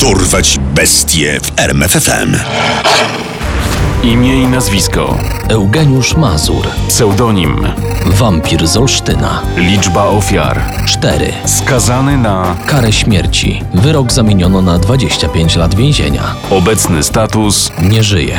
Dorwać bestie w RMFFM. Imię i nazwisko. Eugeniusz Mazur, Pseudonim. wampir z Olsztyna. Liczba ofiar. 4. Skazany na Karę śmierci. Wyrok zamieniono na 25 lat więzienia. obecny status. Nie żyje.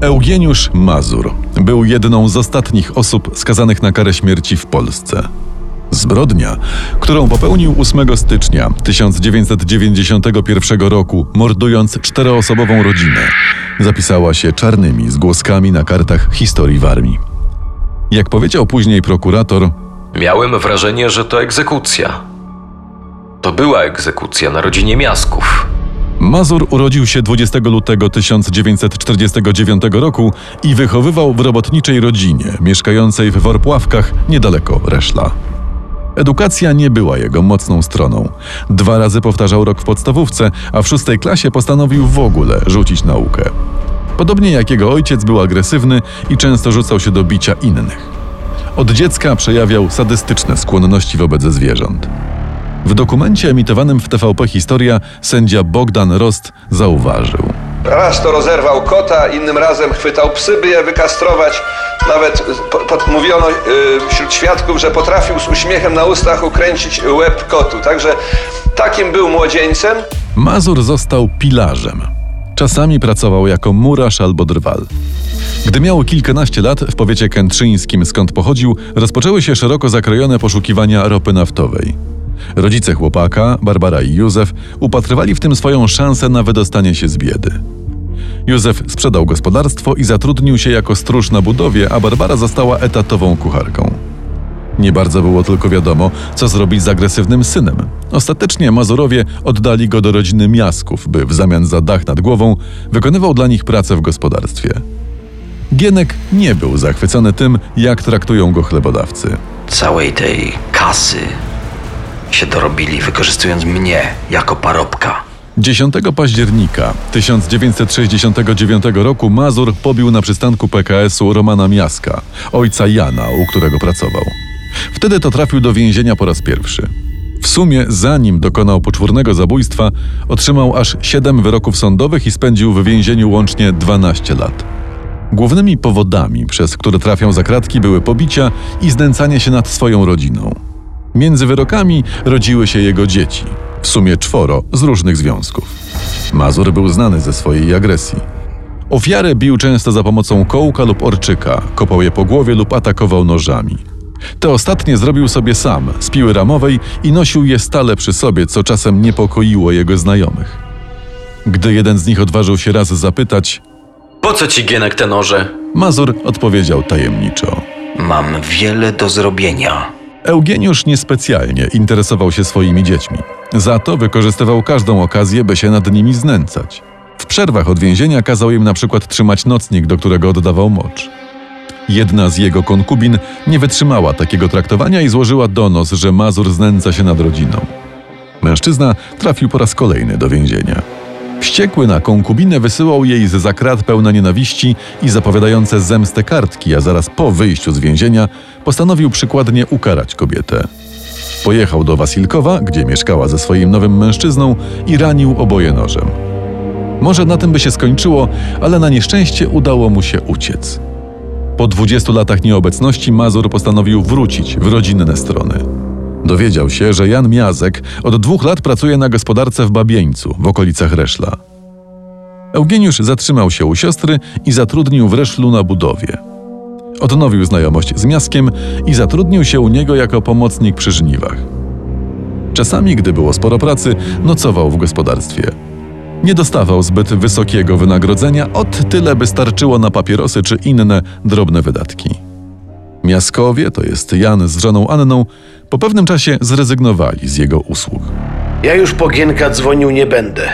Eugeniusz Mazur był jedną z ostatnich osób skazanych na karę śmierci w Polsce. Zbrodnia, którą popełnił 8 stycznia 1991 roku, mordując czteroosobową rodzinę, zapisała się czarnymi zgłoskami na kartach historii Warmii. Jak powiedział później prokurator, Miałem wrażenie, że to egzekucja. To była egzekucja na rodzinie Miasków. Mazur urodził się 20 lutego 1949 roku i wychowywał w robotniczej rodzinie mieszkającej w Worpławkach niedaleko Reszla. Edukacja nie była jego mocną stroną. Dwa razy powtarzał rok w podstawówce, a w szóstej klasie postanowił w ogóle rzucić naukę. Podobnie jak jego ojciec był agresywny i często rzucał się do bicia innych. Od dziecka przejawiał sadystyczne skłonności wobec zwierząt. W dokumencie emitowanym w TVP Historia sędzia Bogdan Rost zauważył. Raz to rozerwał kota, innym razem chwytał psy, by je wykastrować. Nawet po, po, mówiono y, wśród świadków, że potrafił z uśmiechem na ustach ukręcić łeb kotu. Także takim był młodzieńcem. Mazur został pilarzem. Czasami pracował jako murarz albo drwal. Gdy miał kilkanaście lat, w powiecie kętrzyńskim, skąd pochodził, rozpoczęły się szeroko zakrojone poszukiwania ropy naftowej. Rodzice chłopaka, Barbara i Józef, upatrywali w tym swoją szansę na wydostanie się z biedy. Józef sprzedał gospodarstwo i zatrudnił się jako stróż na budowie, a Barbara została etatową kucharką. Nie bardzo było tylko wiadomo, co zrobić z agresywnym synem. Ostatecznie Mazurowie oddali go do rodziny Miasków, by w zamian za dach nad głową wykonywał dla nich pracę w gospodarstwie. Gienek nie był zachwycony tym, jak traktują go chlebodawcy. całej tej kasy się dorobili, wykorzystując mnie jako parobka. 10 października 1969 roku Mazur pobił na przystanku PKS-u Romana Miaska, ojca Jana, u którego pracował. Wtedy to trafił do więzienia po raz pierwszy. W sumie, zanim dokonał poczwórnego zabójstwa, otrzymał aż 7 wyroków sądowych i spędził w więzieniu łącznie 12 lat. Głównymi powodami, przez które trafiał za kratki, były pobicia i znęcanie się nad swoją rodziną. Między wyrokami rodziły się jego dzieci, w sumie czworo z różnych związków. Mazur był znany ze swojej agresji. Ofiarę bił często za pomocą kołka lub orczyka, kopał je po głowie lub atakował nożami. Te ostatnie zrobił sobie sam, z piły ramowej i nosił je stale przy sobie, co czasem niepokoiło jego znajomych. Gdy jeden z nich odważył się raz zapytać, Po co ci Gienek te noże? Mazur odpowiedział tajemniczo. Mam wiele do zrobienia. Eugeniusz niespecjalnie interesował się swoimi dziećmi. Za to wykorzystywał każdą okazję, by się nad nimi znęcać. W przerwach od więzienia kazał im na przykład trzymać nocnik, do którego oddawał mocz. Jedna z jego konkubin nie wytrzymała takiego traktowania i złożyła donos, że Mazur znęca się nad rodziną. Mężczyzna trafił po raz kolejny do więzienia. Wściekły na konkubinę wysyłał jej z zakrat pełne nienawiści i zapowiadające zemstę kartki, a zaraz po wyjściu z więzienia postanowił przykładnie ukarać kobietę. Pojechał do Wasilkowa, gdzie mieszkała ze swoim nowym mężczyzną i ranił oboje nożem. Może na tym by się skończyło, ale na nieszczęście udało mu się uciec. Po 20 latach nieobecności Mazur postanowił wrócić w rodzinne strony. Dowiedział się, że Jan Miazek od dwóch lat pracuje na gospodarce w Babieńcu, w okolicach Reszla. Eugeniusz zatrzymał się u siostry i zatrudnił w Reszlu na budowie. Odnowił znajomość z Miaskiem i zatrudnił się u niego jako pomocnik przy żniwach. Czasami, gdy było sporo pracy, nocował w gospodarstwie. Nie dostawał zbyt wysokiego wynagrodzenia, od tyle by starczyło na papierosy czy inne drobne wydatki. Miaskowie, to jest Jan z żoną Anną, po pewnym czasie zrezygnowali z jego usług. Ja już po Gienka dzwonił nie będę.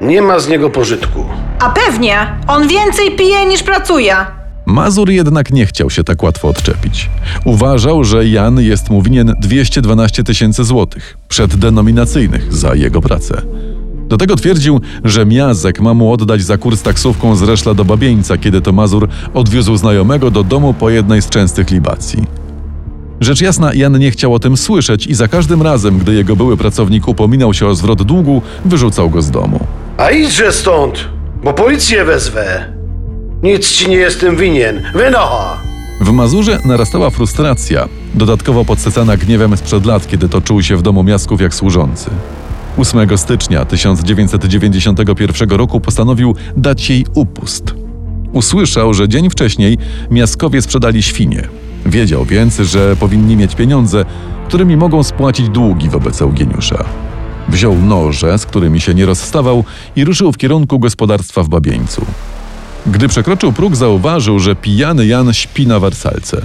Nie ma z niego pożytku. A pewnie, on więcej pije niż pracuje. Mazur jednak nie chciał się tak łatwo odczepić. Uważał, że Jan jest mu winien 212 tysięcy złotych przeddenominacyjnych za jego pracę. Do tego twierdził, że Miazek ma mu oddać za kurs taksówką z Reszla do Babieńca, kiedy to Mazur odwiózł znajomego do domu po jednej z częstych libacji. Rzecz jasna, Jan nie chciał o tym słyszeć i za każdym razem, gdy jego były pracownik upominał się o zwrot długu, wyrzucał go z domu. A idźże stąd, bo policję wezwę. Nic ci nie jestem winien. Wynocha! W Mazurze narastała frustracja, dodatkowo podsycana gniewem sprzed lat, kiedy toczył się w domu Miasków jak służący. 8 stycznia 1991 roku postanowił dać jej upust. Usłyszał, że dzień wcześniej Miaskowie sprzedali świnie. Wiedział więc, że powinni mieć pieniądze, którymi mogą spłacić długi wobec Eugeniusza. Wziął noże, z którymi się nie rozstawał i ruszył w kierunku gospodarstwa w Babieńcu. Gdy przekroczył próg, zauważył, że pijany Jan śpi na wersalce.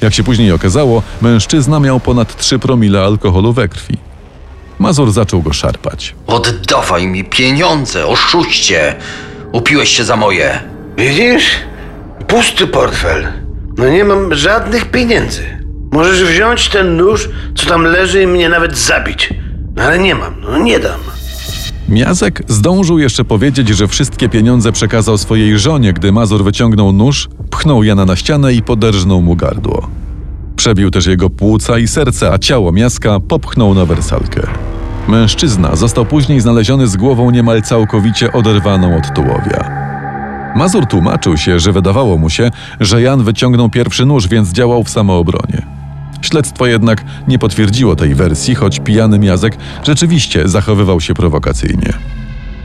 Jak się później okazało, mężczyzna miał ponad 3 promile alkoholu we krwi. Mazur zaczął go szarpać. Oddawaj mi pieniądze, oszuście! Upiłeś się za moje. Widzisz? Pusty portfel. No nie mam żadnych pieniędzy. Możesz wziąć ten nóż, co tam leży i mnie nawet zabić. No ale nie mam, no nie dam. Miazek zdążył jeszcze powiedzieć, że wszystkie pieniądze przekazał swojej żonie, gdy Mazur wyciągnął nóż, pchnął Jana na ścianę i poderżnął mu gardło. Przebił też jego płuca i serce, a ciało Miaska popchnął na wersalkę. Mężczyzna został później znaleziony z głową niemal całkowicie oderwaną od tułowia. Mazur tłumaczył się, że wydawało mu się, że Jan wyciągnął pierwszy nóż, więc działał w samoobronie. Śledztwo jednak nie potwierdziło tej wersji, choć pijany Miazek rzeczywiście zachowywał się prowokacyjnie.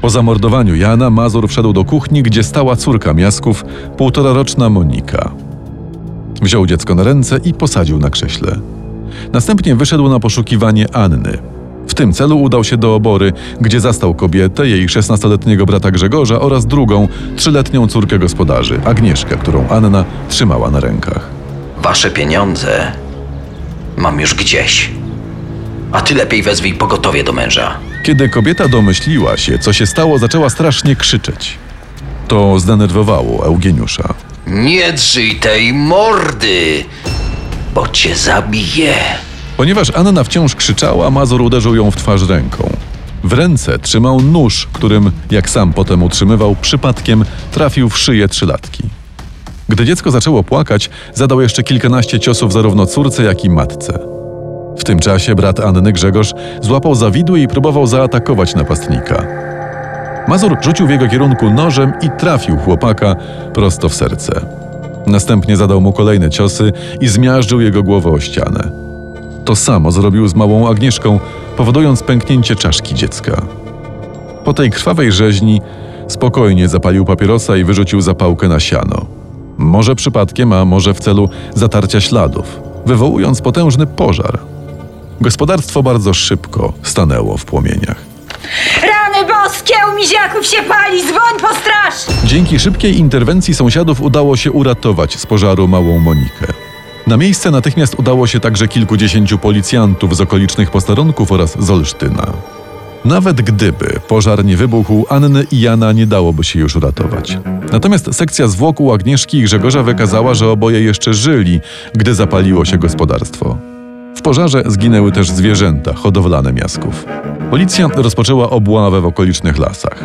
Po zamordowaniu Jana Mazur wszedł do kuchni, gdzie stała córka Miasków, półtoraroczna Monika. Wziął dziecko na ręce i posadził na krześle. Następnie wyszedł na poszukiwanie Anny. W tym celu udał się do obory, gdzie zastał kobietę, jej 16-letniego brata Grzegorza oraz drugą, trzyletnią córkę gospodarzy, Agnieszkę, którą Anna trzymała na rękach. Wasze pieniądze mam już gdzieś. A ty lepiej wezwij pogotowie do męża. Kiedy kobieta domyśliła się, co się stało, zaczęła strasznie krzyczeć. To zdenerwowało Eugeniusza. Nie drzyj tej mordy, bo cię zabiję. Ponieważ Anna wciąż krzyczała, Mazur uderzył ją w twarz ręką. W ręce trzymał nóż, którym, jak sam potem utrzymywał, przypadkiem trafił w szyję trzylatki. Gdy dziecko zaczęło płakać, zadał jeszcze kilkanaście ciosów zarówno córce, jak i matce. W tym czasie brat Anny Grzegorz złapał za widły i próbował zaatakować napastnika. Mazur rzucił w jego kierunku nożem i trafił chłopaka prosto w serce. Następnie zadał mu kolejne ciosy i zmiażdżył jego głowę o ścianę. To samo zrobił z małą Agnieszką, powodując pęknięcie czaszki dziecka. Po tej krwawej rzeźni spokojnie zapalił papierosa i wyrzucił zapałkę na siano. Może przypadkiem, a może w celu zatarcia śladów, wywołując potężny pożar. Gospodarstwo bardzo szybko stanęło w płomieniach. Rany boskie, u miziaków się pali, dzwoń po straż! Dzięki szybkiej interwencji sąsiadów udało się uratować z pożaru małą Monikę. Na miejsce natychmiast udało się także kilkudziesięciu policjantów z okolicznych posterunków oraz z Olsztyna. Nawet gdyby pożar nie wybuchł, Anny i Jana nie dałoby się już uratować. Natomiast sekcja zwłok u Agnieszki i Grzegorza wykazała, że oboje jeszcze żyli, gdy zapaliło się gospodarstwo. W pożarze zginęły też zwierzęta hodowlane miasków. Policja rozpoczęła obławę w okolicznych lasach.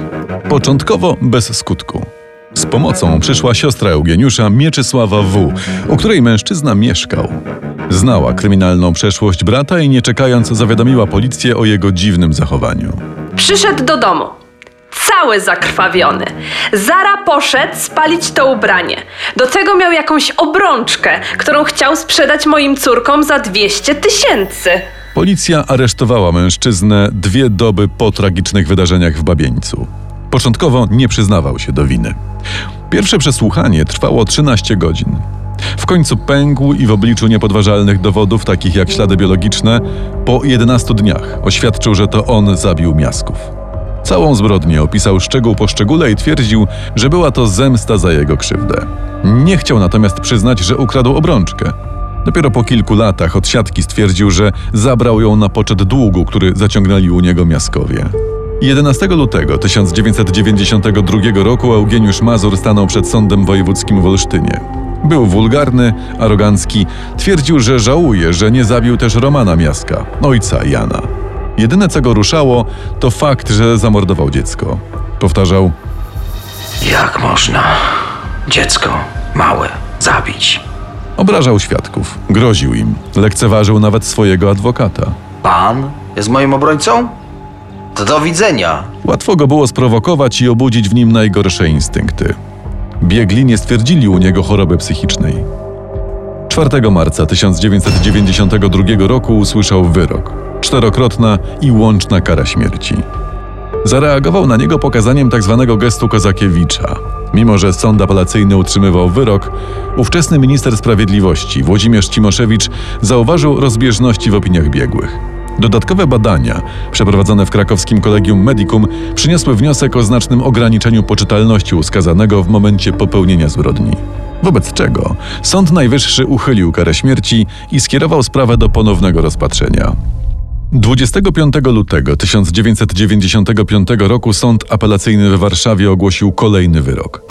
Początkowo bez skutku. Z pomocą przyszła siostra Eugeniusza, Mieczysława W., u której mężczyzna mieszkał. Znała kryminalną przeszłość brata i nie czekając zawiadomiła policję o jego dziwnym zachowaniu. Przyszedł do domu. Cały zakrwawiony. Zara poszedł spalić to ubranie. Do tego miał jakąś obrączkę, którą chciał sprzedać moim córkom za 200 tysięcy. Policja aresztowała mężczyznę dwie doby po tragicznych wydarzeniach w Babieńcu. Początkowo nie przyznawał się do winy. Pierwsze przesłuchanie trwało 13 godzin. W końcu pękł i w obliczu niepodważalnych dowodów, takich jak ślady biologiczne, po 11 dniach oświadczył, że to on zabił miasków. Całą zbrodnię opisał szczegół po szczególe i twierdził, że była to zemsta za jego krzywdę. Nie chciał natomiast przyznać, że ukradł obrączkę. Dopiero po kilku latach od siatki stwierdził, że zabrał ją na poczet długu, który zaciągnęli u niego miaskowie. 11 lutego 1992 roku Eugeniusz Mazur stanął przed sądem wojewódzkim w Olsztynie. Był wulgarny, arogancki, twierdził, że żałuje, że nie zabił też Romana Miaska, ojca Jana. Jedyne co go ruszało, to fakt, że zamordował dziecko. Powtarzał: Jak można dziecko małe zabić? Obrażał świadków, groził im, lekceważył nawet swojego adwokata. Pan jest moim obrońcą? To do widzenia. Łatwo go było sprowokować i obudzić w nim najgorsze instynkty. Biegli nie stwierdzili u niego choroby psychicznej. 4 marca 1992 roku usłyszał wyrok czterokrotna i łączna kara śmierci. Zareagował na niego pokazaniem tzw. gestu Kozakiewicza. Mimo, że sąd apelacyjny utrzymywał wyrok, ówczesny minister sprawiedliwości Włodzimierz Cimoszewicz zauważył rozbieżności w opiniach biegłych. Dodatkowe badania, przeprowadzone w krakowskim Kolegium Medicum, przyniosły wniosek o znacznym ograniczeniu poczytalności uskazanego w momencie popełnienia zbrodni. Wobec czego Sąd Najwyższy uchylił karę śmierci i skierował sprawę do ponownego rozpatrzenia. 25 lutego 1995 roku Sąd Apelacyjny w Warszawie ogłosił kolejny wyrok.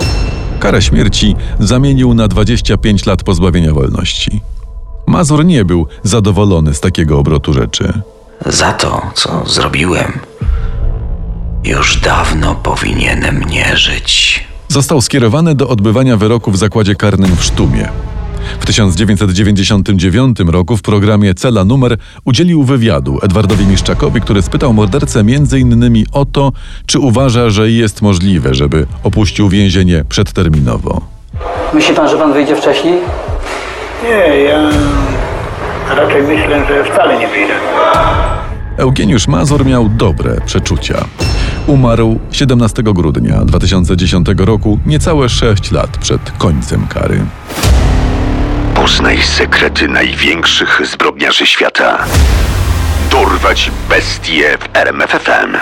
Karę śmierci zamienił na 25 lat pozbawienia wolności. Mazur nie był zadowolony z takiego obrotu rzeczy. Za to, co zrobiłem, już dawno powinienem nie żyć. Został skierowany do odbywania wyroku w zakładzie karnym w Sztumie. W 1999 roku w programie Cela Numer udzielił wywiadu Edwardowi Miszczakowi, który spytał mordercę m.in. o to, czy uważa, że jest możliwe, żeby opuścił więzienie przedterminowo. Myśli pan, że pan wyjdzie wcześniej? Nie, ja raczej myślę, że wcale nie wyjdę. Eugeniusz Mazur miał dobre przeczucia. Umarł 17 grudnia 2010 roku, niecałe 6 lat przed końcem kary. Poznaj sekrety największych zbrodniarzy świata. Dorwać bestie w RMFFM.